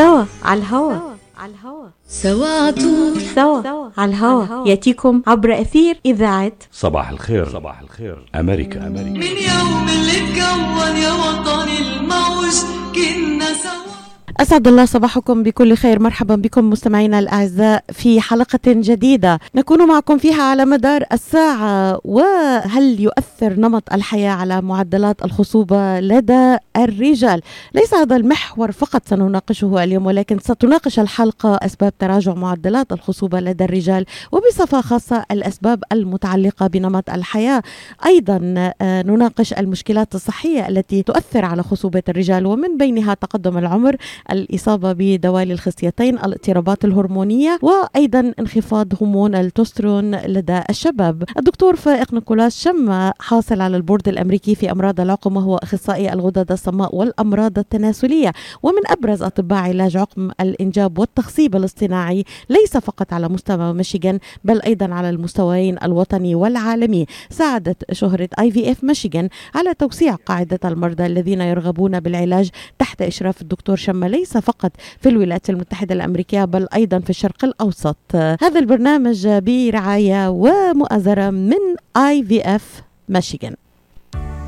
سوا على الهوا. على الهوا. سوا عطول سوا على الهوا. يأتيكم عبر أثير إذاعة صباح الخير. صباح الخير. أمريكا. أمريكا. من يوم اللي اتكون يا وطني الموج كنا سوا. أسعد الله صباحكم بكل خير. مرحبا بكم مستمعينا الأعزاء في حلقة جديدة نكون معكم فيها على مدار الساعة. وهل يؤثر نمط الحياة على معدلات الخصوبة لدى الرجال؟ ليس هذا المحور فقط سنناقشه اليوم ولكن ستناقش الحلقة أسباب تراجع معدلات الخصوبة لدى الرجال وبصفة خاصة الأسباب المتعلقة بنمط الحياة. أيضا آه، نناقش المشكلات الصحية التي تؤثر على خصوبة الرجال ومن بينها تقدم العمر الإصابة بدوالي الخصيتين الاضطرابات الهرمونية وأيضا انخفاض هرمون التستوستيرون لدى الشباب. الدكتور فائق نيكولاس شما حاصل على البورد الأمريكي في أمراض العقم وهو أخصائي الغدد الصماء والأمراض التناسلية. ومن أبرز أطباء علاج عقم الإنجاب والتخصيب الاصطناعي ليس فقط على مستوى ميشيغان بل أيضا على المستويين الوطني والعالمي. ساعدت شهرة IVF ميشيغان على توسيع قاعدة المرضى الذين يرغبون بالعلاج تحت إشراف الدكتور شما ليس فقط في الولايات المتحدة الأمريكية بل أيضا في الشرق الأوسط. هذا البرنامج برعاية ومؤازرة من IVF ميشيغان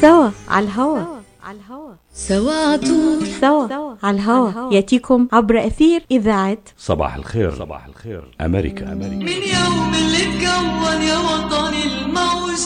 سوا على الهوا. على الهوا سوا عطول سوا على الهوا. يأتيكم عبر أثير إذاعة. صباح الخير. صباح الخير. أمريكا. أمريكا من يوم اللي اتكون يا وطني الموج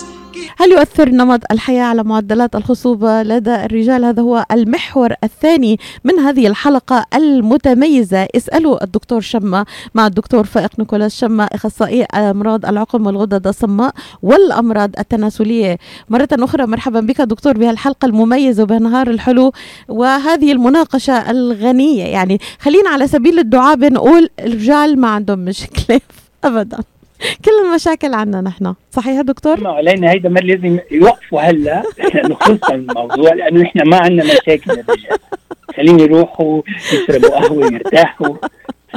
هل يؤثر نمط الحياة على معدلات الخصوبة لدى الرجال؟ هذا هو المحور الثاني من هذه الحلقة المتميزة. اسألوا الدكتور شما مع الدكتور فائق نيكولاس شما أخصائي أمراض العقم والغدد الصماء والأمراض التناسلية. مرة أخرى مرحبا بك دكتور بهالحلقة المميزة وبهالنهار الحلو وهذه المناقشة الغنية. يعني خلينا على سبيل الدعابة نقول الرجال ما عندهم مشكلة أبدا. كل المشاكل عنا نحن. صحيح يا دكتور؟ ما علينا هيدا ما لازم يوقفوا هلا. نخص الموضوع لأنه إحنا ما عندنا مشاكل الرجال خليني يروحوا يشربوا قهوة يرتاحوا.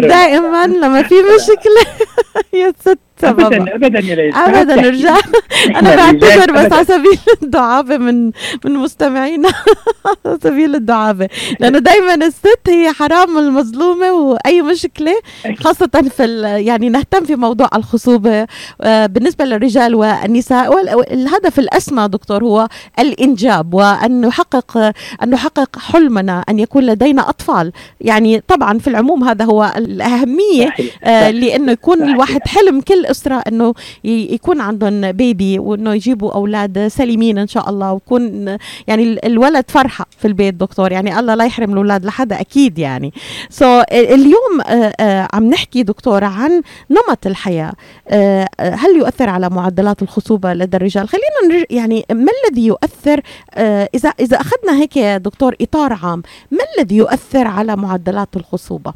دائما لما في مشكلة يا ست. بابا ابدا ابدا يا ليش ابدا رجال أنا بعتذر بس على سبيل الدعابه من من مستمعينا. على سبيل الدعابه لأنه دائما الست هي حرام المظلومة وأي مشكلة خاصة في يعني نهتم في موضوع الخصوبة آه، بالنسبة للرجال والنساء. وال- والهدف الأسمى دكتور هو الإنجاب وأن نحقق أن نحقق حلمنا أن يكون لدينا أطفال. يعني طبعا في العموم هذا هو الأهمية. آه، لأنه يكون. الواحد حلم كل اسره إنه يكون عندهم بيبي وإنه يجيبوا أولاد سليمين إن شاء الله ويكون يعني ال- الولد فرحة في البيت دكتور. يعني الله لا يحرم الأولاد لحدا أكيد يعني. سو so, اليوم آه، آه، عم نحكي دكتور عن نمط الحياة. آه، هل يؤثر على معدلات الخصوبة لدى الرجال؟ خلينا يعني ما الذي يؤثر؟ إذا إذا أخذنا هيك يا دكتور إطار عام ما الذي يؤثر على معدلات الخصوبة؟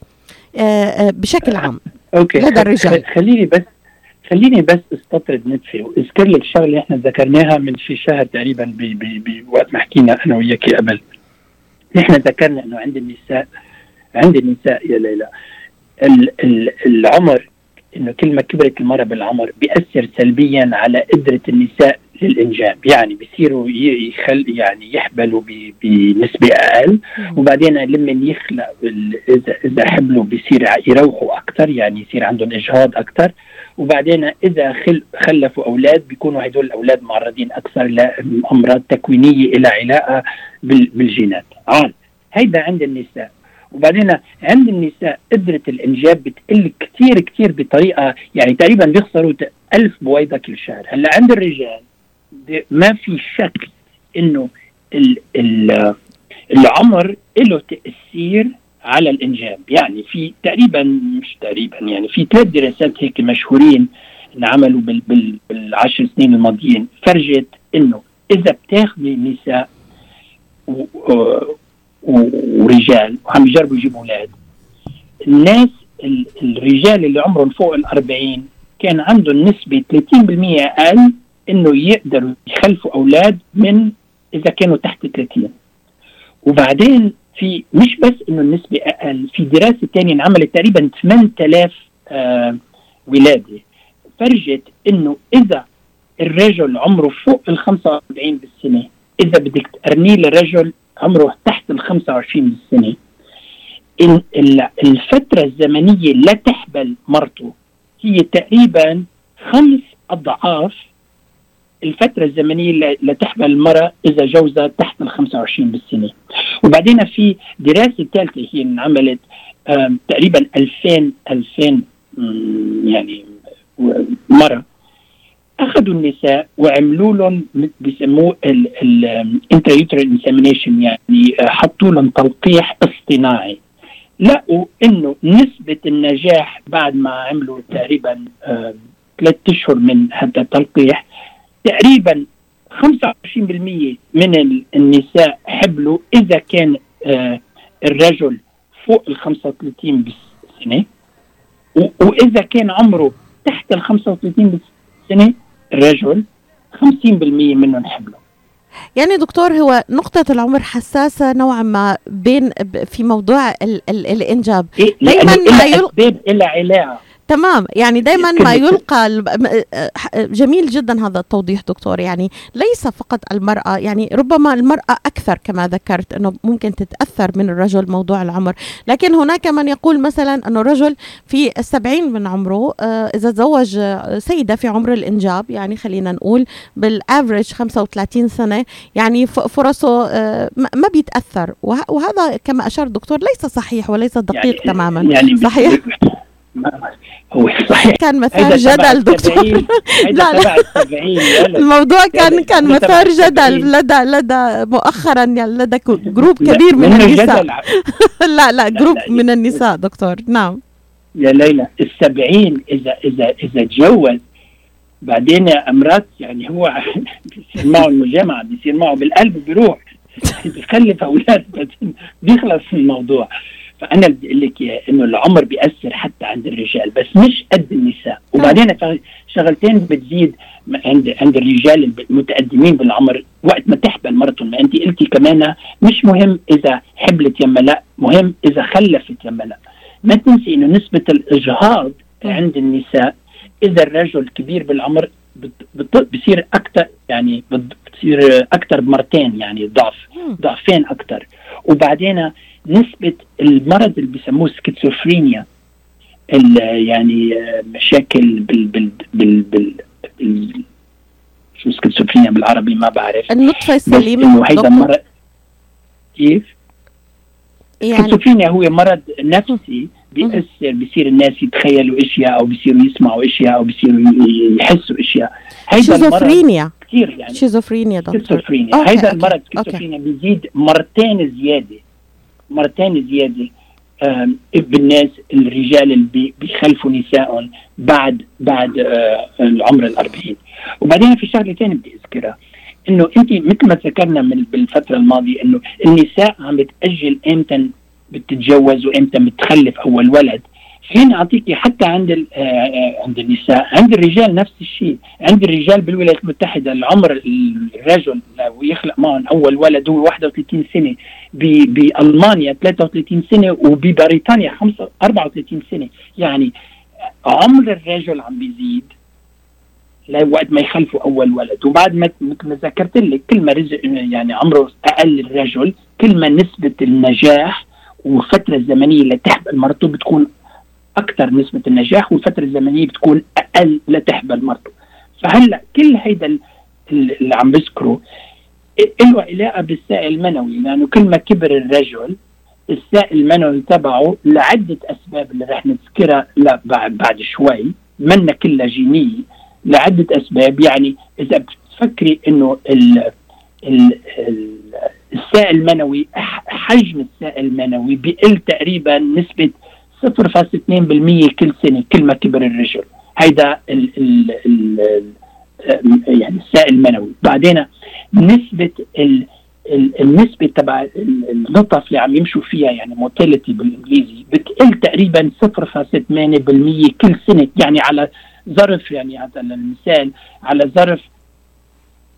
بشكل عام أوكي. لدى الرجال. خليني بس خليني بس استطرد نتفه وإذكر لك شغلة اللي إحنا ذكرناها من في شهر تقريبا ب ب ب وقت ما حكينا أنا وياك قبل. نحن ذكرنا إنه عند النساء عند النساء يا ليلى ال ال العمر إنه كل ما كبرت المرأة بالعمر بيأثر سلبيا على قدرة النساء للإنجاب. يعني بيصيروا يخل يعني يحبلوا بنسبة أقل. وبعدين لما يخلق اذا إذا حبلوا بيصير يروحوا أكثر يعني يصير عندهم إجهاض أكثر وبعدين إذا خل خلفوا أولاد بيكونوا هدول الأولاد معرضين أكثر لأمراض تكوينية إلى علاقة بال- بالجينات. عال هيدا عند النساء. وبعدين عند النساء قدرة الإنجاب بتقل كتير كتير بطريقة يعني تقريبا بيخسروا ألف بويضة كل شهر. هلأ عند الرجال ما في شك إنه ال ال العمر له تأثير على الإنجاب. يعني في تقريبا مش تقريبا يعني في ثلاث دراسات هيك مشهورين انعملوا بال بال بالعشر سنين الماضيين. فرجت إنه إذا بتاخذي نساء ورجال وعم يجربوا يجيبوا أولاد الناس ال- الرجال اللي عمرهم فوق ال 40 كان عندهم نسبة 30% أقل إنه يقدروا يخلفوا أولاد من إذا كانوا تحت 30 وبعدين في مش بس إنه النسبة أقل في دراسة تانية انعملت تقريبا 8000 آه ولادة. فرجت إنه إذا الرجل عمره فوق ال 45 بالسنة إذا بدك تقرنيه لرجل عمره تحت ال 25 بالسنة ال- ال- الفترة الزمنية لتحبل مرته. هي تقريبا خمس أضعاف الفترة الزمنية لتحمل المرأة إذا جوزها تحت ال 25 بالسنة. وبعدين في دراسة ثالثة هي انعملت تقريبا 2000 2000 مم، يعني مرة أخذوا النساء وعملوا لهم بيسموه ال intrauterine insemination يعني آه، حطوا لهم تلقيح اصطناعي. لقوا إنه نسبة النجاح بعد ما عملوا تقريبا آه، ثلاث أشهر من هذا التلقيح تقريبا 25% من ال- النساء حبلوا إذا كان آه، الرجل فوق ال 35 بالسنة. و- وإذا كان عمره تحت ال 35 بالسنة الرجل 50% منهم حبلوا. يعني دكتور هو نقطة العمر حساسة نوعا ما بين في موضوع ال ال الإنجاب. إيه لأنه ما يل- إلها علاقه تمام. يعني دائما ما يلقى جميل جدا هذا التوضيح دكتور. يعني ليس فقط المرأة يعني ربما المرأة أكثر كما ذكرت أنه ممكن تتأثر من الرجل موضوع العمر. لكن هناك من يقول مثلا أنه الرجل في السبعين من عمره آه، إذا تزوج سيدة في عمر الإنجاب يعني خلينا نقول بال average 35 سنة يعني فرصه آه، ما بيتأثر. وه- وهذا كما أشار الدكتور ليس صحيح وليس دقيق تماما. يعني صحيح؟ هو صحيح. كان مثار جدل دكتور. لا، لا. الموضوع كان كان مثار. جدل. لدى لدى مؤخرا يعني لدى group كبير من النساء. لا لا group. من النساء دكتور. نعم. يا ليلى السبعين اذا اذا إذا تجوز بعدين امرات يعني هو بيصير معه المجامعه بيصير معه بالقلب بيروح. بيخلف أولاد بعدين بيخلص الموضوع. فأنا بدي أقول لك إنه العمر بيأثر حتى عند الرجال بس مش قد النساء. وبعدين ف- شغلتين بتزيد عند عند الرجال المتقدمين بالعمر. وقت ما تحبل مرتهم ما أنت قلتي كمان مش مهم إذا حبلت يما لا مهم إذا خلفت يما لا. ما تنسي إنه نسبة الإجهاض عند النساء إذا الرجل كبير بالعمر بصير أكثر يعني بت- بتصير أكثر بمرتين يعني ضعف. ضعفين أكثر وبعدين نسبة المرض اللي بيسموه سكيزوفرينيا يعني آه، مشاكل بال بال بال, بال, بال شو سكيزوفرينيا بالعربي ما بعرف. النطفة بس السليمة. إنه هيدا دكتور، مرض كيف؟ يعني سكيزوفرينيا هو مرض نفسي بيأثر بيصير الناس يتخيلوا إشياء أو بيصيروا يسمعوا إشياء أو بيصيروا يحسوا إشياء. هيدا المرض شيزوفرينيا كثير يعني. شيزوفرينيا دكتور. okay، هيدا okay، المرض okay. schizophrenia بيزيد مرتين زيادة. مرتين زيادة بالناس الرجال اللي بي- بيخلفوا نسائهم بعد بعد آه، العمر الأربعين. وبعدين في شغلة ثانية بدي أذكرها إنه انت مثل ما ذكرنا من بالفترة الماضية إنه النساء عم بتأجل إمتى بتتجوز وإمتى بتخلف أول ولد. خليني اعطيكي حتى عند آه، آه، عند النساء عند الرجال نفس الشيء. عند الرجال بالولايات المتحدة العمر الرجل لو يخلق معهم أول ولد هو 31 سنة بألمانيا 33 سنة وببريطانيا 5 34 سنة. يعني عمر الرجل عم بيزيد لوقت ما يخلفوا أول ولد. وبعد ما مثل ما ذكرت لك كل ما رزق يعني عمره أقل الرجل كل ما نسبة النجاح والفترة الزمنية اللي تحمل مرته بتكون أكثر نسبة النجاح والفترة الزمنية بتكون أقل لتحمل مرته. فهلأ كل هيدا ال- اللي عم بذكره له علاقة بالسائل المنوي لأنه يعني كل ما كبر الرجل السائل المنوي تبعه لعدة أسباب اللي رح نذكرها بعد بعد شوي منا كلها جينية. لعدة أسباب يعني إذا بتفكري إنه ال السائل المنوي حجم السائل المنوي بيقل تقريبا نسبة 0.2% كل سنة كل ما كبر الرجل. هيدا ال ال ال يعني السائل المنوي. بعدين نسبة ال النسبة تبع النطف اللي عم يمشوا فيها يعني موتيليتي بالإنجليزي بتقل تقريبا 0.8% كل سنة. يعني على ظرف يعني على المثال على ظرف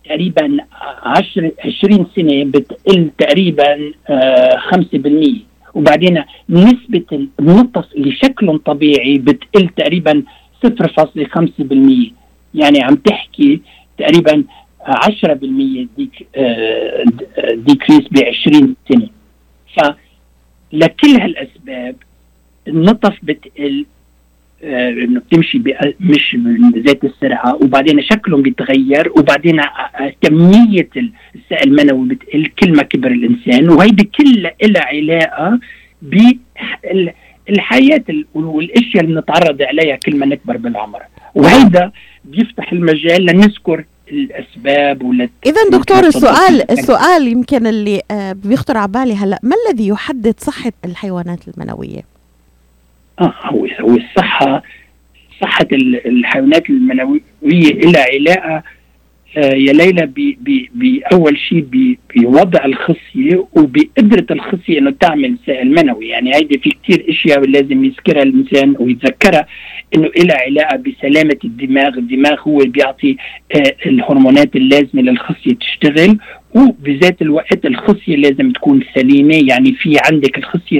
تقريبا 10 20 سنة بتقل تقريبا آه 5% وبعدين نسبة النطف اللي شكلهم طبيعي بتقل تقريبا 0.5% يعني عم تحكي تقريبا 10% ديك ديكريس ب 20 سنة. فلكل هالأسباب النطف بتقل إنه بتمشي مش بذات السرعة وبعدين شكلهم بيتغير وبعدين آه، آه، كمية السائل المنوي بتقل كل ما كبر الإنسان وهيدي كلها لها علاقة بالحياة والأشياء اللي بنتعرض عليها كل ما نكبر بالعمر وهيدا بيفتح المجال لنذكر الأسباب ولا اذا دكتور السؤال السؤال يمكن اللي بيخطر على بالي هلأ ما الذي يحدد صحة الحيوانات المنوية؟ آه هو هو الصحه صحه الحيوانات المنوية لها علاقة آه يا ليلى باول شيء بوضع الخصية وبقدرة الخصية إنه تعمل سائل منوي. يعني هيدي في كثير إشياء لازم يذكرها الإنسان ويتذكرها إنه لها علاقة بسلامة الدماغ، الدماغ هو اللي بيعطي آه الهرمونات اللازمة للخصية تشتغل وبذات الوقت الخصية لازم تكون سليمة يعني في عندك الخصية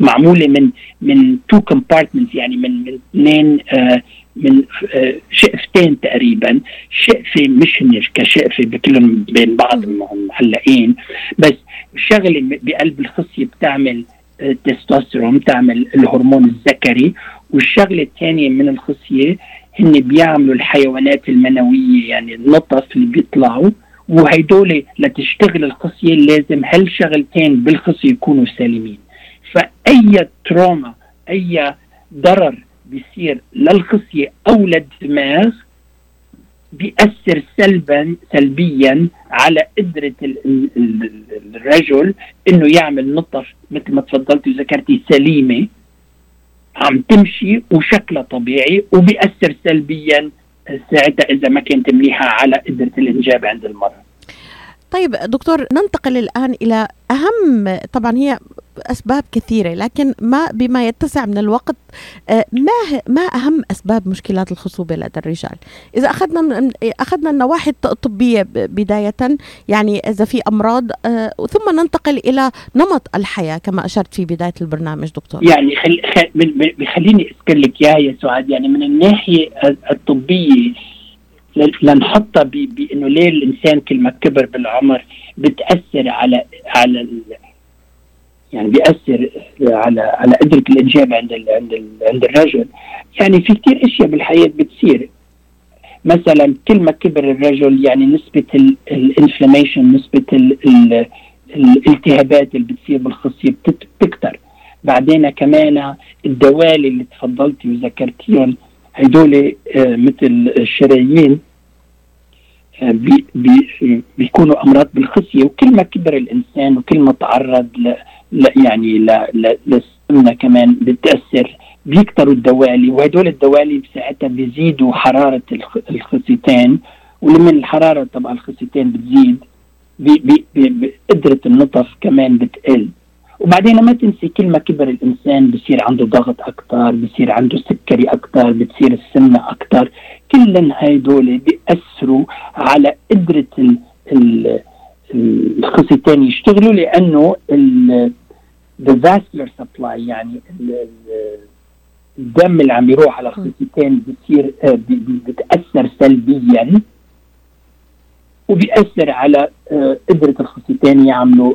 معمولة من من two compartments يعني من من اثنين آه من آه شقفتين تقريبا. شقفة مش كشقفة بكلهم بين بعض معلقين بس شغلة بقلب الخصية بتعمل آه تستوستيرون بتعمل الهرمون الذكري. والشغلة الثانية من الخصية هن بيعملوا الحيوانات المنوية يعني النطف اللي بيطلعوا. وهيدول لتشتغل الخصيه لازم هالشغلتين بالخصيه يكونوا سالمين. فأي تروما أي ضرر بيصير للخصيه أو للدماغ بيأثر سلبا سلبيا على قدرة الرجل إنه يعمل نطف مثل ما تفضلتي وذكرتي سليمة عم تمشي وشكلها طبيعي وبيأثر سلبيا ساعتها إذا ما كانت منيحه على قدره الإنجاب عند المرأة. طيب دكتور ننتقل الآن إلى أهم طبعا هي أسباب كثيرة لكن ما بما يتسع من الوقت آه، ما ما أهم أسباب مشكلات الخصوبة لدى الرجال؟ إذا أخذنا من أخذنا النواحي الطبية بداية يعني إذا في أمراض آه، ثم ننتقل إلى نمط الحياة كما أشرت في بداية البرنامج دكتور. يعني خل... خليني أذكر لك يا يا سعاد. يعني من الناحية الطبية لنحطها بأنه ليه الإنسان كل ما كبر بالعمر بتأثر على على يعني بيأثر على على قدره الإنجاب عند ال عند ال عند الرجل. يعني في كثير أشياء بالحياة بتصير. مثلا كل ما كبر الرجل يعني نسبة الانفلاميشن نسبة ال ال الالتهابات اللي بتصير بالخصيه بتكتر. بعدين كمان الدوالي اللي تفضلتي وذكرتيهم هدول آه مثل الشرايين آه بي بي بيكونوا أمراض بالخصية. وكل ما كبر الإنسان وكل ما تعرض لا يعني للسمنه كمان بتأثر. بيكتروا الدوالي وهدول الدوالي بساعتها بيزيدوا حرارة الخصيتين ولما الحرارة تبع الخصيتين بتزيد بقدره النطف كمان بتقل. وبعدين ما تنسي كل ما كبر الإنسان بصير عنده ضغط أكثر بصير عنده سكري أكثر بتصير السمنة أكثر كلن هدول بيأثروا على قدرة ال ال الخصيتين يشتغلوا لأنه the vascular supply يعني الدم اللي عم يروح على الخصيتين بتصير آه، بتأثر سلبيا. وبيأثر على آه، قدرة الخصيتين يعملوا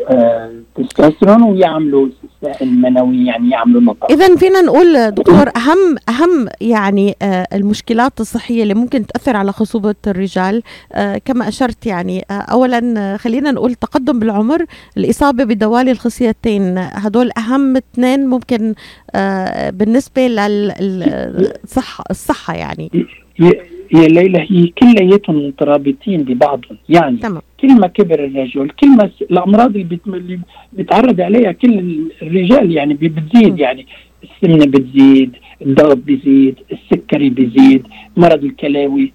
تستوستيرون آه، ويعملوا النساء المنوي يعني يعملوا نطف إذا فينا نقول دكتور أهم أهم يعني آه، المشكلات الصحية اللي ممكن تأثر على خصوبة الرجال كما أشرت يعني آه، خلينا نقول تقدم بالعمر الإصابة بدوالي الخصيتين هدول أهم اثنين ممكن بالنسبة للصحه الصحة يعني. يا ليلى هي كلياتهم مترابطين ببعضهم. يعني تمام. كل ما كبر الرجل كل ما الأمراض اللي, بيتعرض عليها كل الرجال يعني بتزيد. يعني السمنة بتزيد الضغط بيزيد السكري بيزيد مرض الكلاوي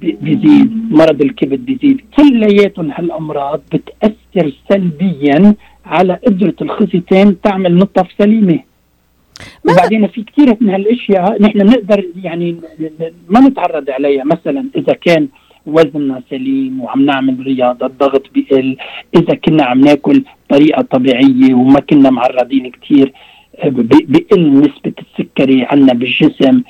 بي- بيزيد مرض الكبد بيزيد. كلياتهم هالأمراض بتأثر سلبيا على قدرة الخصيتين تعمل نطف سليمة. وبعدين في كثير من هالأشياء نحن بنقدر يعني ما نتعرض عليها. مثلا إذا كان وزننا سليم وعم نعمل رياضة الضغط بيقل إذا كنا عم ناكل طريقه طبيعية وما كنا معرضين كثير بيقل نسبة السكري عندنا بالجسم.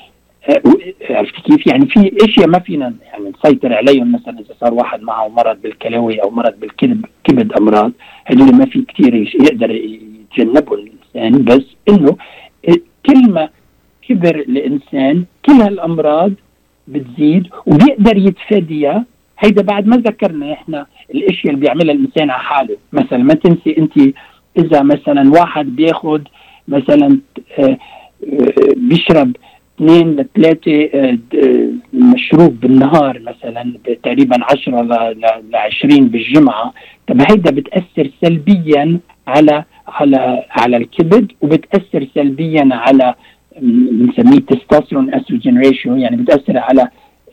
آه، و- عرفت كيف؟ يعني في أشياء ما فينا يعني نسيطر عليهم. مثلا إذا صار واحد معه مرض بالكلوي أو مرض بالكبد كبد أمراض هدول ما في كثير يقدر يتجنبهم الإنسان. بس إنه كل ما كبر الإنسان كل هالامراض بتزيد وبيقدر يتفاديها هيدا بعد ما ذكرنا إحنا الأشياء اللي بيعملها الإنسان على حاله. مثلا ما تنسي أنت إذا مثلا واحد بياخد مثلا آه، آه، بيشرب اثنين لثلاثة آه، مشروب بالنهار مثلا تقريبا 10 ل 20 بالجمعة. طب هيدا بتأثر سلبيا على على على الكبد وبتأثر سلبيا على بنسميه تستوستيرون استروجين ريشيو يعني بتأثر على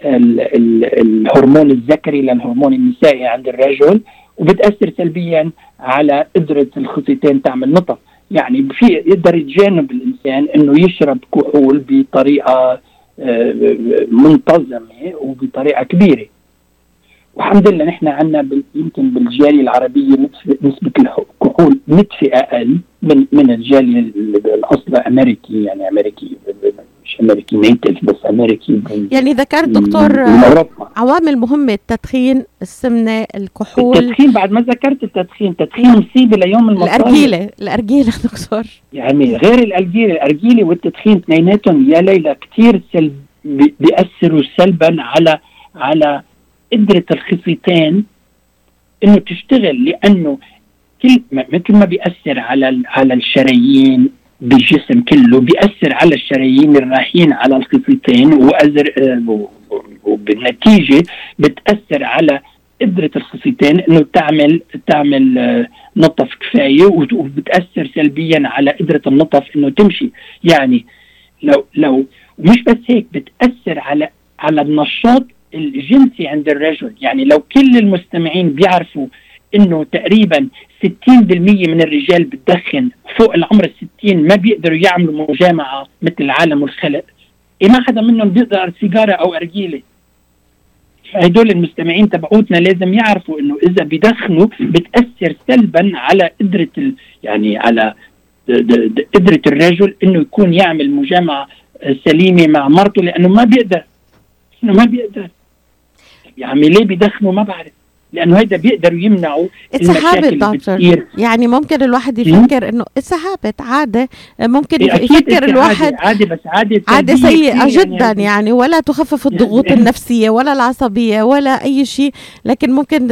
ال ال الهرمون الذكري للهرمون النسائي عند الرجل وبتأثر سلبيا على قدرة الخصيتين تعمل نطف يعني في يقدر يتجنب الإنسان إنه يشرب كحول بطريقة آه، منتظمة وبطريقة كبيرة. والحمد لله نحن عندنا يمكن بالجالية العربية نسبة الكحول نتفه أقل من من الجالية الأصل أمريكي يعني امريكي مش أمريكي نيتف بس أمريكي. يعني ذكرت دكتور عوامل مهمة التدخين السمنة الكحول. التدخين بعد ما ذكرت التدخين التدخين مصيبة ليوم المصائب الأرجيلة الأرجيلة دكتور. يعني غير الأرجيلة الأرجيلة والتدخين اثنيناتهم يا ليلى كثير سلب بي- بيأثروا سلبا على على قدرة الخصيتين إنه تشتغل لأنه كل مثل ما بيأثر على على الشرايين بالجسم كله بيأثر على الشرايين الرايحين على الخصيتين وأزر آه، وبالنتيجة بتأثر على قدرة الخصيتين إنه تعمل تعمل آه، نطف كفاية وبتأثر سلبيا على قدرة النطف إنه تمشي. يعني لو لو ومش بس هيك بتأثر على على النشاط الجنسي عند الرجل. يعني لو كل المستمعين بيعرفوا إنه تقريبا 60% من الرجال بتدخن فوق العمر الستين ما بيقدروا يعملوا مجامعة مثل عالم الخلق إيه ما حدا منهم بيقدر سيجارة أو أرجيلة. هدول المستمعين تبعوتنا لازم يعرفوا إنه إذا بدخنوا بتأثر سلبا على قدرة ال يعني على قدرة الرجل إنه يكون يعمل مجامعة سليمة مع مرته لأنه ما بيقدر. إنه ما بيقدر. يا عمي ليه بدخنوا ما بعرف. لأنه هيدا بيقدروا يمنعوا المشاكل دكتور يعني ممكن الواحد يفكر إنه اتس هابت عادة ممكن إيه، يفكر الواحد عادي, بس عادي سلبية سيئة كتير جدا يعني ولا تخفف الضغوط يعني- النفسية ولا العصبية ولا أي شيء لكن ممكن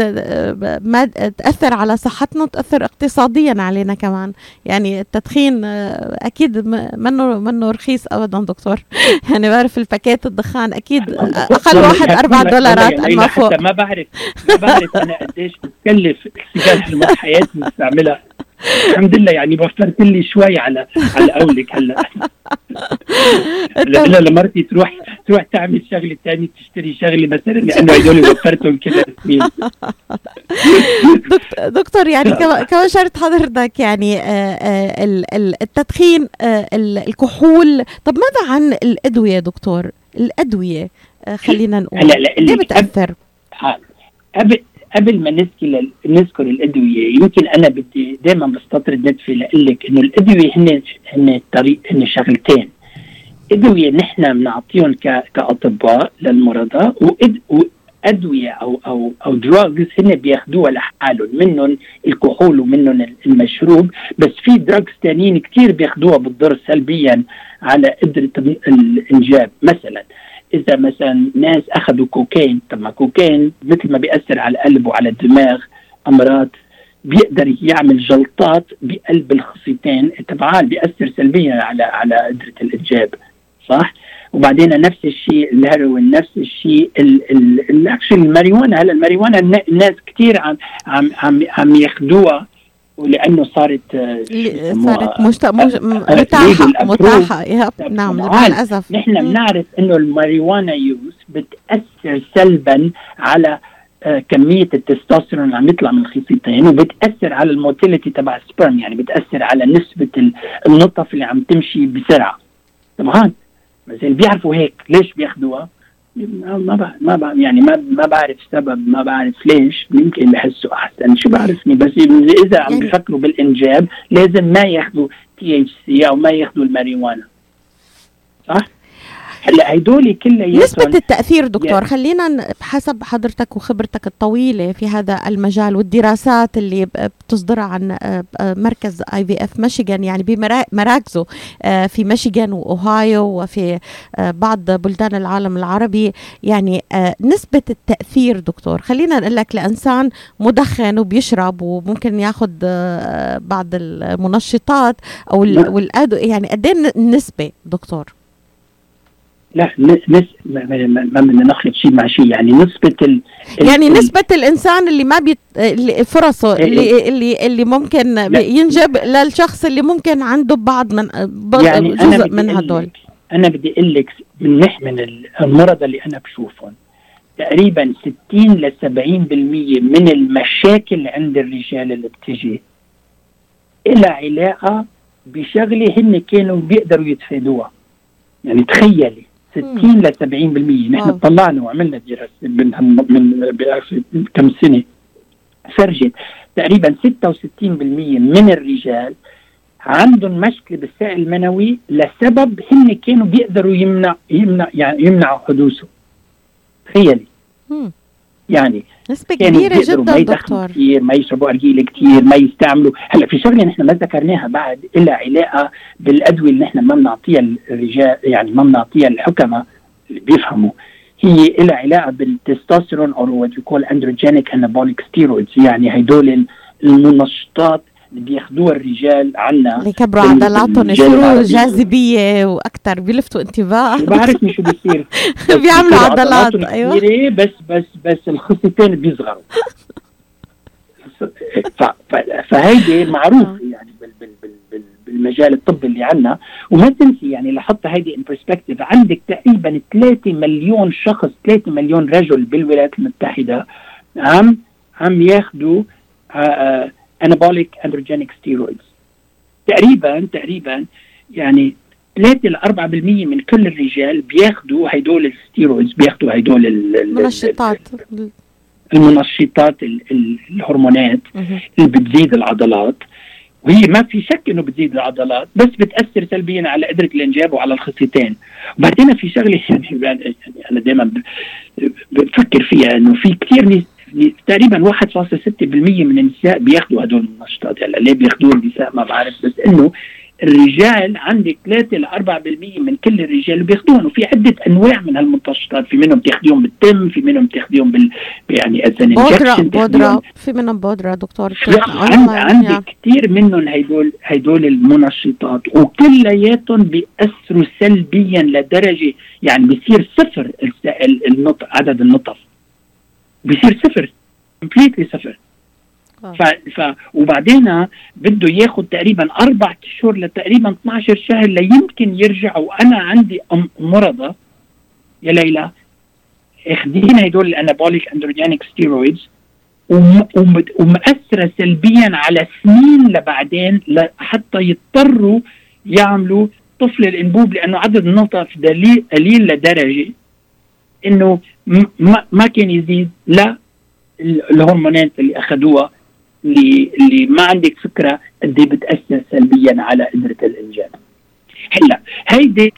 ما تأثر على صحتنا تأثر اقتصاديا علينا كمان. يعني التدخين آه، أكيد م- منه منه رخيص أبدا دكتور. يعني بعرف الباكيت الدخان أقل والله واحد أربع والله- دولارات ليلى فوق. ما بعرف ما بعرف أنا قديش بتكلف السيجاره اللي حياتي بستعملها الحمد لله يعني وفرت لي شوي على على قولك هلا. إلا لمرتي تروح تروح تعمل شغلة ثانية تشتري شغلة مثلا لأنه هدول وفرتهم كذا سنين دكتور, يعني كما شرط حضرتك يعني آه، آه، ال- ال- التدخين آه، ال- الكحول. طب ماذا عن الأدوية دكتور؟ الأدوية آه، خلينا نقول. هلا لا ليه آه. قبل قبل ما نذكر نذكر الأدوية يمكن أنا بدي دائما بستطرد نتفي لاقول لك إنه الأدوية هن هن طريق هن شغلتين. أدوية نحن بنعطيهم كأطباء للمرضى وإد- ادويه أو أو أو drugs هن بياخدوها لحالهم منهم الكحول ومنهم المشروب. بس في drugs ثانيين كثير بياخدوها بتضر سلبيا على قدرة الإنجاب. مثلا إذا مثلا ناس أخذوا كوكايين طب ما كوكايين مثل ما بيأثر على القلب وعلى الدماغ أمراض بيقدر يعمل جلطات بقلب الخصيتين تبعال بيأثر سلبيا على على قدرة الإنجاب صح؟ وبعدين نفس الشيء الهيروين نفس الشيء الاكشن الماريوانا هلأ الماريوانا الناس كثير عم عم عم عم ياخذوها ولأنه صارت صارت مشت... مش... متاحه متاحة. نعم مع الأسف. نحن بنعرف إنه ال marijuana use بتأثر سلبا على كمية التستوستيرون اللي عم يطلع من الخصيتين وبتاثر على ال motility تبع ال sperm يعني بتأثر على نسبة النطف اللي عم تمشي بسرعة. طبعا بس اللي بيعرفوا هيك ليش بياخذوها ما بعرف ما بعرف يعني ما ما بعرف سبب ما بعرف ليش. يمكن بحسوا أحسن. شو بعرفني؟ بس اذا عم بيفكروا بالإنجاب لازم ما ياخذوا THC أو ما ياخذوا الماريوانا. صح؟ هلا هدول كلياتهم نسبة التأثير دكتور خلينا حسب حضرتك وخبرتك الطويلة في هذا المجال والدراسات اللي بتصدرها عن مركز اي في اف ميشيغان يعني بمراكزه في ميشيغان وأوهايو وفي بعض بلدان العالم العربي. يعني نسبة التأثير دكتور خلينا نقول لك لإنسان مدخن وبيشرب وممكن ياخذ بعض المنشطات أو والأدو يعني قد إيه النسبة دكتور؟ لا نس ما بدنا نخلط شيء مع شيء يعني نسبة ال يعني نسبة الإنسان اللي ما بيت فرصه اللي اللي اللي ممكن ينجب للشخص اللي ممكن عنده بعض من يعني جزء من هدول. أنا بدي أقول لك من من المرضى اللي أنا بشوفهم تقريبا 60 ل 70% من المشاكل عند الرجال اللي بتجي إلها علاقة بشغلة هن كانوا بيقدروا يتفادوها. يعني تخيلي. 60 ل 70% نحن طلعنا وعملنا دراسة من من كم سنة. فرجت تقريبا 66% من الرجال عندهم مشكلة بالسائل المنوي لسبب هن كانوا بيقدروا يمنع يمنع يعني يمنعوا حدوثه. تخيلي. يعني نسبة كبيرة جدا ما دكتور. كثير ما يشربوا أرجيلة كثير ما يستعملوا. هلأ في شغلة نحن ما ذكرناها بعد إلا علاقة بالأدوية اللي نحن ما بنعطيها الرجال يعني ما بنعطيها الحكماء اللي بيفهموا. هي لها علاقة بالتستوستيرون أو what you call androgenic anabolic steroids يعني هدول المنشطات اللي بياخذوها الرجال عنا. اللي عضلاتهم يصيروا جاذبية وأكثر بيلفتوا انتباه. بعرفني شو بيصير. بيعملوا عضلات أيوه. بس بس بس الخصيتين بيصغروا. فهيدي معروف يعني بال بال بال بالمجال الطبي اللي عنا. وما تنسي يعني لحط هيدي in perspective عندك تقريبا 3 مليون شخص 3 مليون رجل بالولايات المتحدة عم عم ياخذوا anabolic androgenic steroids تقريبا تقريبا يعني 3 ل 4% من كل الرجال بياخذوا هدول الستيرويدز بياخذوا هدول المنشطات. المنشطات الهرمونات اللي بتزيد العضلات. وهي ما في شك إنه بتزيد العضلات بس بتأثر سلبيا على قدرة الإنجاب وعلى الخصيتين. وبعدين في شغلة يعني, يعني أنا دائما بفكر فيها إنه في كثير تقريبا 1.6% من النساء بياخذوا هدول المنشطات هلا ليه بياخذوها النساء؟ ما بعرف بس إنه الرجال عندك 3 ل 4% من كل الرجال بياخذوهم وفي عدة أنواع من هالمنتشطات في منهم بتاخذيهم بالتم في منهم بتاخذيهم بال يعني بودرة بودرة. في منهم بودرة دكتور. عند عندك كثير منهم هدول هدول المنشطات وكلياتهم بيأثروا سلبيا لدرجة يعني بصير صفر النطف عدد النطف. بصير صفر. كومبليتلي صفر. ف... ف... وبعدين بده ياخذ تقريبا أربع أشهر لتقريبا 12 شهر ليمكن يرجع وأنا عندي مرضى. يا ليلى أخذين هدول الأنابوليك أندروجينيك ستيرويدز وم... وم... ومأثرة سلبيا على سنين لبعدين حتى يضطروا يعملوا طفل الأنبوب لأنه عدد النطف قليل لدرجة. إنه ما, ما كان يزيد لا الهرمونات اللي أخذوها اللي اللي ما عندك فكرة قد إيه بتأثر سلبيا على قدرة الانجاب. هلأ هيدي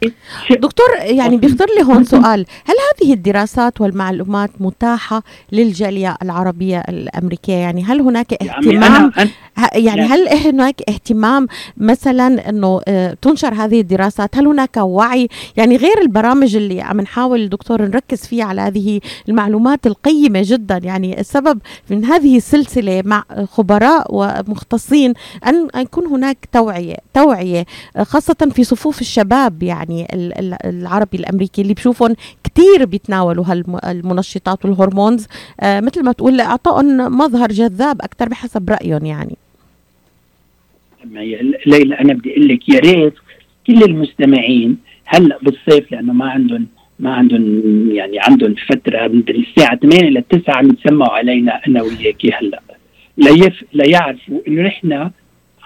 دكتور يعني بيخطر لي هون سؤال. هل هذه الدراسات والمعلومات متاحة للجالية العربية الأمريكية؟ يعني هل هناك يعني اهتمام أنا- أنا يعني. هل هناك اهتمام مثلا إنه آه، تنشر هذه الدراسات؟ هل هناك وعي؟ يعني غير البرامج اللي عم نحاول دكتور نركز فيها على هذه المعلومات القيمة جدا. يعني السبب من هذه السلسلة مع خبراء ومختصين أن يكون هناك توعية توعية آه، خاصة في صفوف الشباب يعني ال- ال- العربي الأمريكي اللي بشوفهم كتير بيتناولوا هالمنشطات والهرمونز. آه، مثل ما تقول أعطائهم مظهر جذاب أكثر بحسب رأيهم يعني. ما ليلى أنا بدي أقول لك يا ريت كل المستمعين هلأ بالصيف لأنه ما عندهم ما عندهم يعني عندهم فترة من الساعة 8 ل 9 عم يتسمعوا علينا أنا وياكي هلأ. ليف ليعرفوا إنه نحن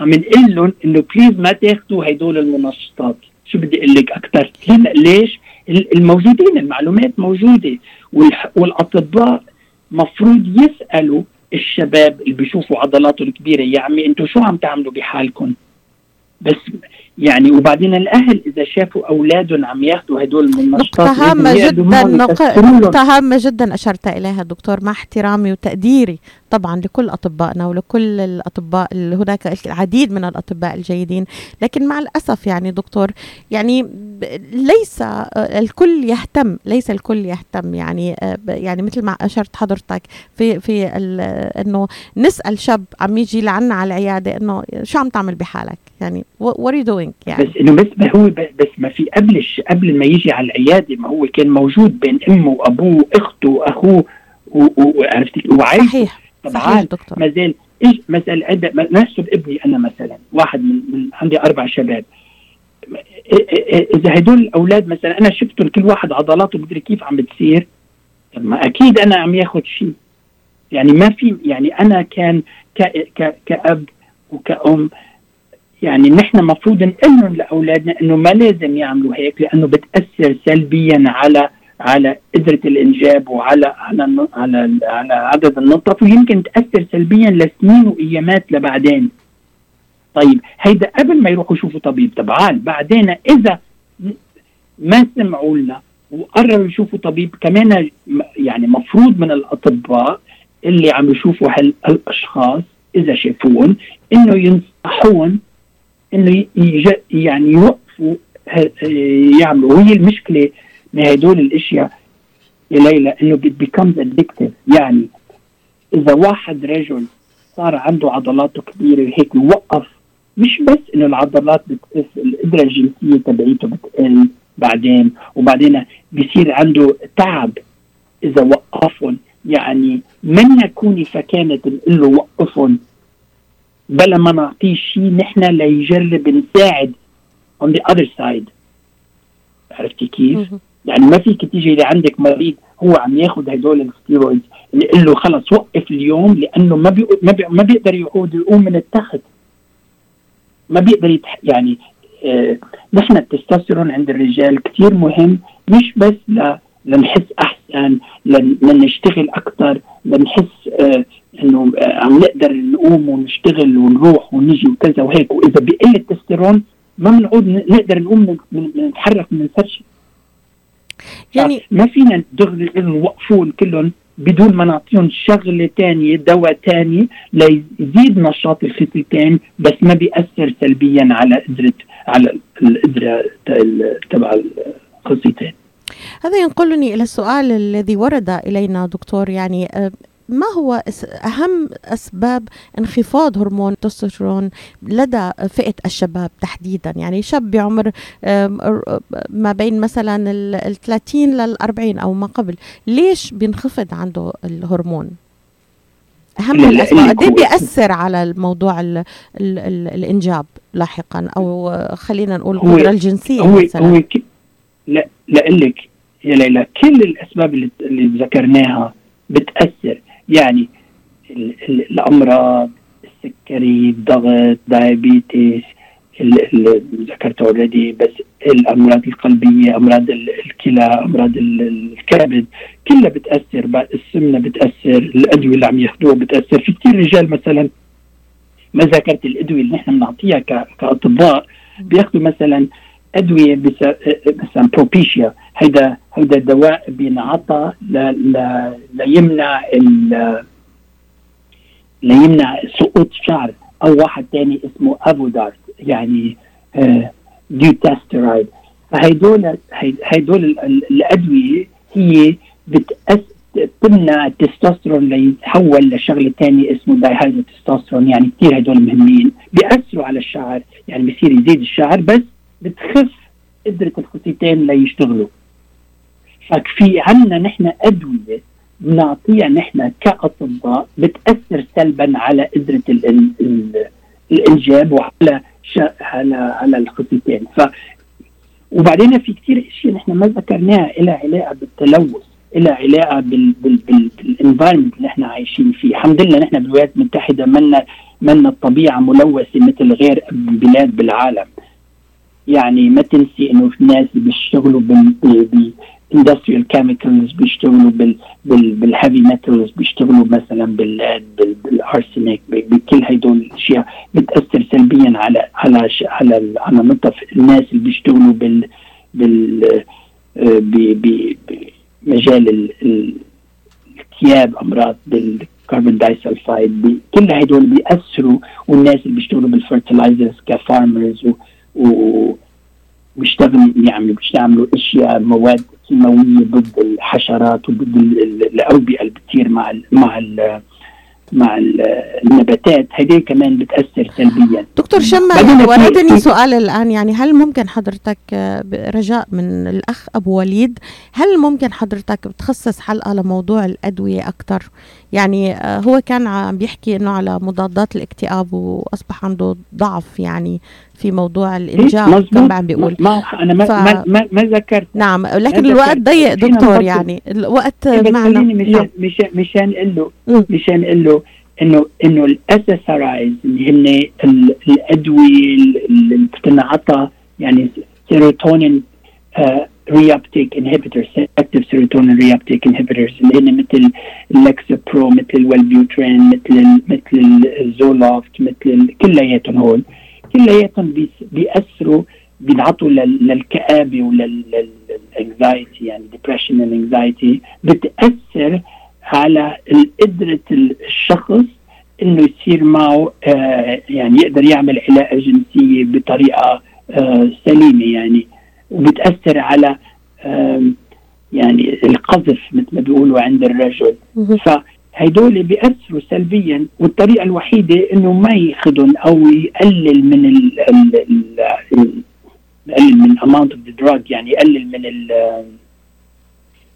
عم نقول لهم إنه please ما تاخذوا هدول المنشطات شو بدي أقول لك أكثر ليش؟ ال- الموجودين المعلومات موجودة والأطباء مفروض يسألوا الشباب اللي بيشوفوا عضلاته الكبيرة يا عمي أنتم شو عم تعملوا بحالكم بس يعني وبعدين الأهل إذا شافوا أولادهم عم ياخذوا هدول المنشطات نقطة هامة جدا. نقطة هامة جدا أشرت إليها دكتور مع احترامي وتقديري طبعا لكل أطبائنا ولكل الأطباء اللي هناك العديد من الأطباء الجيدين لكن مع الأسف يعني دكتور يعني ليس آه، الكل يهتم ليس الكل يهتم يعني آه، يعني مثل ما أشرت حضرتك في في ال- إنه نسأل شاب عم يجي لعنا على العيادة إنه شو عم تعمل بحالك يعني what are you doing يعني. بس إنه بس ما هو بس ما في قبل. قبل ما يجي على العيادة ما هو كان موجود بين أمه وأبوه وأخته وأخوه وعرفتي؟ وعايش صحيح طبعا دكتور. ما زال إيش مثلا ما- نحسب ابني أنا مثلا واحد من, من عندي أربع شباب. إذا هدول الاولاد مثلا أنا شفتهم كل واحد عضلاته مدري كيف عم بتصير؟ طب ما أكيد أنا عم ياخذ شيء. يعني ما في يعني أنا كان ك ك كأب وكأم يعني نحن مفروض نقول لأولادنا إنه ما لازم يعملوا هيك لأنه بتأثر سلبيا على على قدرة الإنجاب وعلى على على على عدد النطف ويمكن تأثر سلبيا لسنين وأيامات لبعدين. طيب هيدا قبل ما يروحوا يشوفوا طبيب طبعا بعدين إذا ما سمعوا لنا وقرروا يشوفوا طبيب كمان يعني مفروض من الأطباء اللي عم يشوفوا هالأشخاص إذا شافوهم إنه ينصحون انه. يعني يوقفوا يعملوا وهي المشكلة من هدول الأشياء يا ليلى إنه becomes addictive يعني إذا واحد رجل صار عنده عضلاته كبيرة وهيك وقف مش بس إنه العضلات بتقف القدره الجنسية تبعيته بتقل بعدين وبعدين بيصير عنده تعب إذا وقفهم يعني من يكون فكانت له وقفهم بلا ما نعطيه شيء نحن ليجرب نساعد on the other side. عرفتي كيف؟ يعني ما فيك تيجي لعندك مريض هو عم ياخذ هدول ال steroids نقول له خلص وقف اليوم لأنه ما بي ما, بي ما بيقدر يعود يقوم من التخت. ما بيقدر يتح يعني آه نحن التستوستيرون عند الرجال كثير مهم مش بس ل لنحس أحسن لن- لنشتغل أكثر لنحس آه إنه آه عم نقدر نقوم ونشتغل ونروح ونجي وكذا وهيك. وإذا بقل التستيرون ما بنعود نقدر نقوم نتحرك من الفرشه يعني ما فينا دغري نوقفون كلهم بدون ما نعطيهم شغلة تانية دواء تاني ليزيد نشاط الخصيتين بس ما بيأثر سلبيا على قدرة على القدرة ت- تبع الخصيتين. هذا ينقلني إلى السؤال الذي ورد إلينا دكتور يعني آه، ما هو أهم أسباب انخفاض هرمون التستوستيرون لدى فئة الشباب تحديدا يعني شاب بعمر ما بين مثلا ال ال 30 لل 40 أو ما قبل ليش بينخفض عنده الهرمون؟ أهم الأسباب قد إيه بيأثر على الموضوع ال ال ال الإنجاب لاحقا أو خلينا نقول القدرة الجنسية هو مثلا هو. لا لأقول لك يا ليلى كل الأسباب اللي, اللي ذكرناها بتأثر. يعني ال... ال... الأمراض السكري الضغط diabetes ال- ال- ذكرت already بس الأمراض القلبية أمراض ال- الكلى أمراض ال- الكبد كلها بتأثر. السمنة بتأثر الأدوية اللي عم ياخذوها بتأثر. في كثير رجال مثلا ما ذكرت الأدوية اللي نحن بنعطيها كأطباء بياخذوا مثلا أدوية مثلا بروبيشيا هيدا هيدا دواء بينعطى ليمنع ليمنع سقوط شعر. أو واحد تاني اسمه افودارت يعني آه، ديوتاسترايد فهيدول هي- هيدول ال- ال- الأدوية هي بتأس تمنع التستوستيرون ليتحول لشغلة تانية اسمه دايهايدروتستوستيرون يعني كثير هدول مهمين. بيأثروا على الشعر. يعني بصير يزيد الشعر بس بتخف قدره الخصيتين ليشتغلوا. ففي عنا نحن أدوية بنعطيها نحن كأطباء بتأثر سلبا على قدرة ال ال ال الإنجاب وعلى على على الخصيتين ف وبعدين في كثير إشياء نحن ما ذكرناها لها علاقة بالتلوث لها علاقة بال بال بال بال environment اللي إحنا عايشين فيه. الحمد لله نحن بالولايات المتحده منا منا الطبيعة ملوثة مثل غير بلاد بالعالم. يعني ما تنسي إنه في ناس بيشتغلوا بال بال industrial chemicals بيشتغلوا بال بال بال heavy metals بيشتغلوا مثلا بال بال بال arsenic بكل هدول الأشياء بتأثر سلبيا على على على على نطف الناس اللي بيشتغلوا بال بال بمجال ال- ال- الثياب أمراض بال carbon disulfide كل هدول بيأثروا والناس اللي بيشتغلوا بال fertilizers ك farmers و, و بيشتغلوا يعني بيستعملوا أشياء مواد كيماوية ضد الحشرات وضد ال- ال- الأوبئة اللي بتصير مع ال مع ال مع ال- النباتات. هذه كمان بتأثر سلبيا. دكتور في- وردني سؤال الآن يعني هل ممكن حضرتك آه، رجاء من الأخ أبو وليد هل ممكن حضرتك بتخصص حلقة لموضوع الأدوية أكتر؟ يعني آه، هو كان عم بيحكي إنه على مضادات الاكتئاب وأصبح عنده ضعف يعني في موضوع الإنجاب كان مظبوط عم بيقول ما أنا ما ف- ما, ما, ما ذكرت نعم لكن الوقت كان- ضيق دكتور. يعني الوقت بس معنا مشان نعم. مشان مشان أقول له. مشان أقول له انه إنه ال SSRIs اللي هن ال- الأدوية اللي بتنعطى يعني serotonin reuptake inhibitor selective serotonin reuptake inhibitors اللي هن مثل ال Lexapro مثل ال Wellbutrin مثل مثل ال Zoloft مثل كلياتهم هول كلياتهم بيأثروا بينعطوا لل- للكآبة ولل anxiety يعني and anxiety بتأثر على قدرة الشخص إنه يصير معه آه يعني يقدر يعمل علاقة جنسية بطريقة آه سليمة يعني وبتأثر على آم، يعني القذف مثل ما بيقولوا عند الرجل مهم. فهيدول بيأثروا سلبيا والطريقة الوحيدة إنه ما يأخذهم أو يقلل من ال ال ال ال- يقلل من amount of the drug يعني يقلل من ال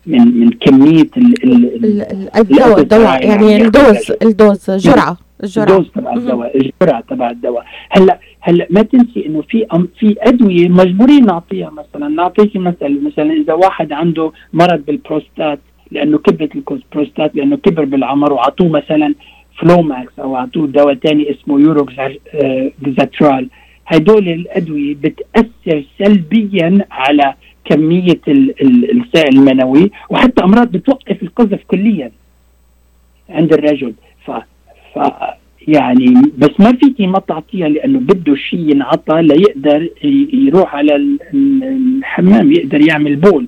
من من كمية ال ال ال- ال ال- الدواء الدواء يعني يعني الدوز الدوز جرعة الجرعة الدوز تبع الدواء الجرعة تبع الدواء. هلا هلأ ما تنسي إنه في في أدوية مجبورين نعطيها مثلا نعطيكي مثل مثلا إذا واحد عنده مرض بالبروستات لأنه كبرت البروستات لأنه كبر بالعمر وعطوه مثلا Flomax أو عطوه دواء ثاني اسمه Uroxatral هدول الأدوية بتأثر سلبيا على كمية ال- ال- السائل المنوي وحتى أمراض بتوقف القذف كليا عند الرجل. ف ف يعني بس ما فيكي ما تعطيها لأنه بده شيء ينعطى ليقدر يروح على ال- ال- الحمام يقدر يعمل بول.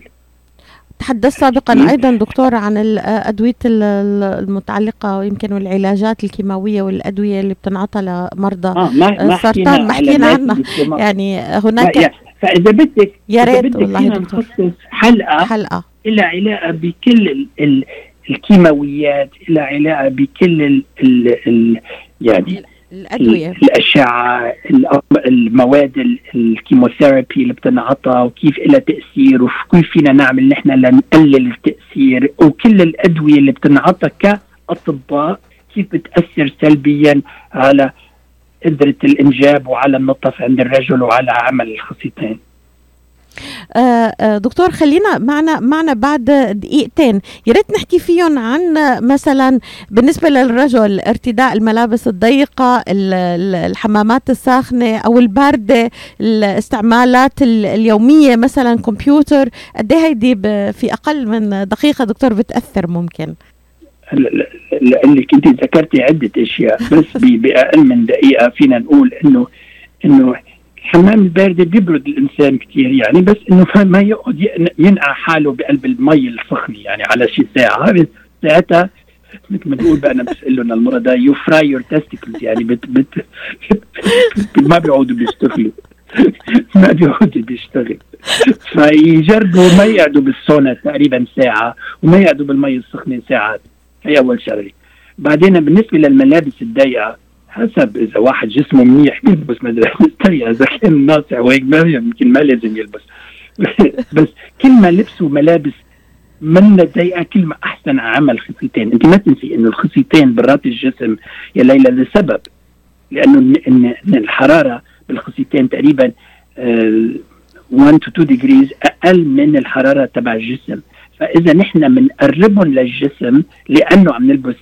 تحدث سابقا مم. أيضا دكتور عن الأدوية ال- ال- المتعلقة يمكن والعلاجات الكيماوية والأدوية اللي بتنعطى لمرضى آه ما السرطان ما حكينا عنها. يعني هناك فإذا بدك يا ريت والله دكتور. نخصص حلقة حلقة لها علاقة بكل ال ال الكيماويات لها علاقة بكل ال ال ال يعني الأدوية. الأشعة المواد ال- الكيموثيرابي اللي بتنعطى وكيف لها تأثير وكيف فينا نعمل نحن لنقلل التأثير وكل الأدوية اللي بتنعطى كأطباء كيف بتأثر سلبيا على قدرة الإنجاب وعلى النطف عند الرجل وعلى عمل الخصيتين. دكتور خلينا معنا معنا بعد دقيقتين. يا ريت نحكي فيهم عن مثلا بالنسبة للرجل ارتداء الملابس الضيقة ال- ال- الحمامات الساخنة أو الباردة الاستعمالات ال- اليومية مثلا كمبيوتر. قد إيه هيدي في أقل من دقيقة دكتور بتأثر ممكن؟ لأنك أنت ذكرتي عدة أشياء بس بأقل من دقيقة فينا نقول إنه إنه الحمام البارد بيبرد الإنسان كثير يعني بس إنه ما- يقعد ين- ينقع حاله بقلب المي السخنه يعني على شي ساعة. ساعتها مثل ما بقول بقى أنا بسأل لهم المرضى you fry your testicles يعني بت بت ما بيقعدوا بيشتغلوا. ما بيقعدوا بيشتغل فيجربوا ما يقعدوا بالسونا تقريبا ساعة وما يقعدوا بالمي السخنة ساعات هي أول شغلة. بعدين بالنسبة للملابس الضيقة حسب إذا واحد جسمه منيح ملابس ضيقه اذا كان ناصع وهيك ما يمكن ما لازم يلبس. بس كل ما لبسوا ملابس من ضيقة كل ما أحسن عمل خصيتين. أنت ما تنسي إنه الخصيتين برات الجسم يا ليلى لسبب لأنه إن الحرارة بالخصيتين تقريبا آه، 1 to 2 degrees أقل من الحرارة تبع الجسم. فإذا نحن بنقربهم للجسم لأنه عم نلبس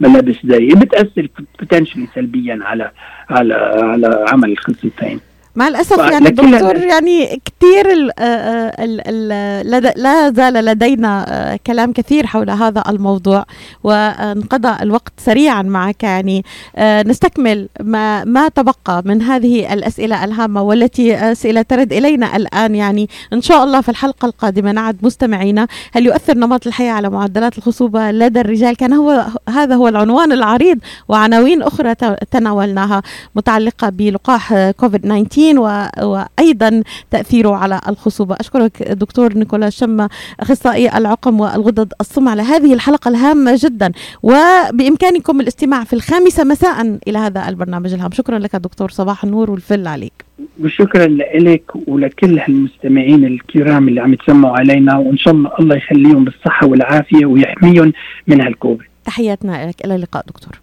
ملابس ضيقه بتأثر بوتنشلي سلبيا على على على عمل الخصيتين مع الأسف يعني دكتور يعني كثير ال- آه، آه، ال- ال- لد- لا زال لدينا آه، كلام كثير حول هذا الموضوع وانقضى الوقت سريعا معك يعني. نستكمل ما ما تبقى من هذه الأسئلة الهامة والتي اسئله ترد إلينا الآن يعني. إن شاء الله في الحلقة القادمة نعد مستمعينا. هل يؤثر نمط الحياة على معدلات الخصوبة؟ لدى الرجال كان هو هذا هو العنوان العريض وعناوين أخرى تناولناها متعلقة بلقاح كوفيد 19 و- وأيضا تأثيره على الخصوبة. أشكرك دكتور نيكولا شمة أخصائي العقم والغدد الصم على هذه الحلقة الهامة جدا. وبإمكانكم الاستماع في الخامسة مساء إلى هذا البرنامج الهام. شكرا لك دكتور صباح النور والفل عليك. وشكرا لك ولكل هالمستمعين الكرام اللي عم يتسمعوا علينا وإن شاء الله الله يخليهم بالصحة والعافية ويحميهم من هالكوفيد. تحياتنا لك. إلى اللقاء دكتور.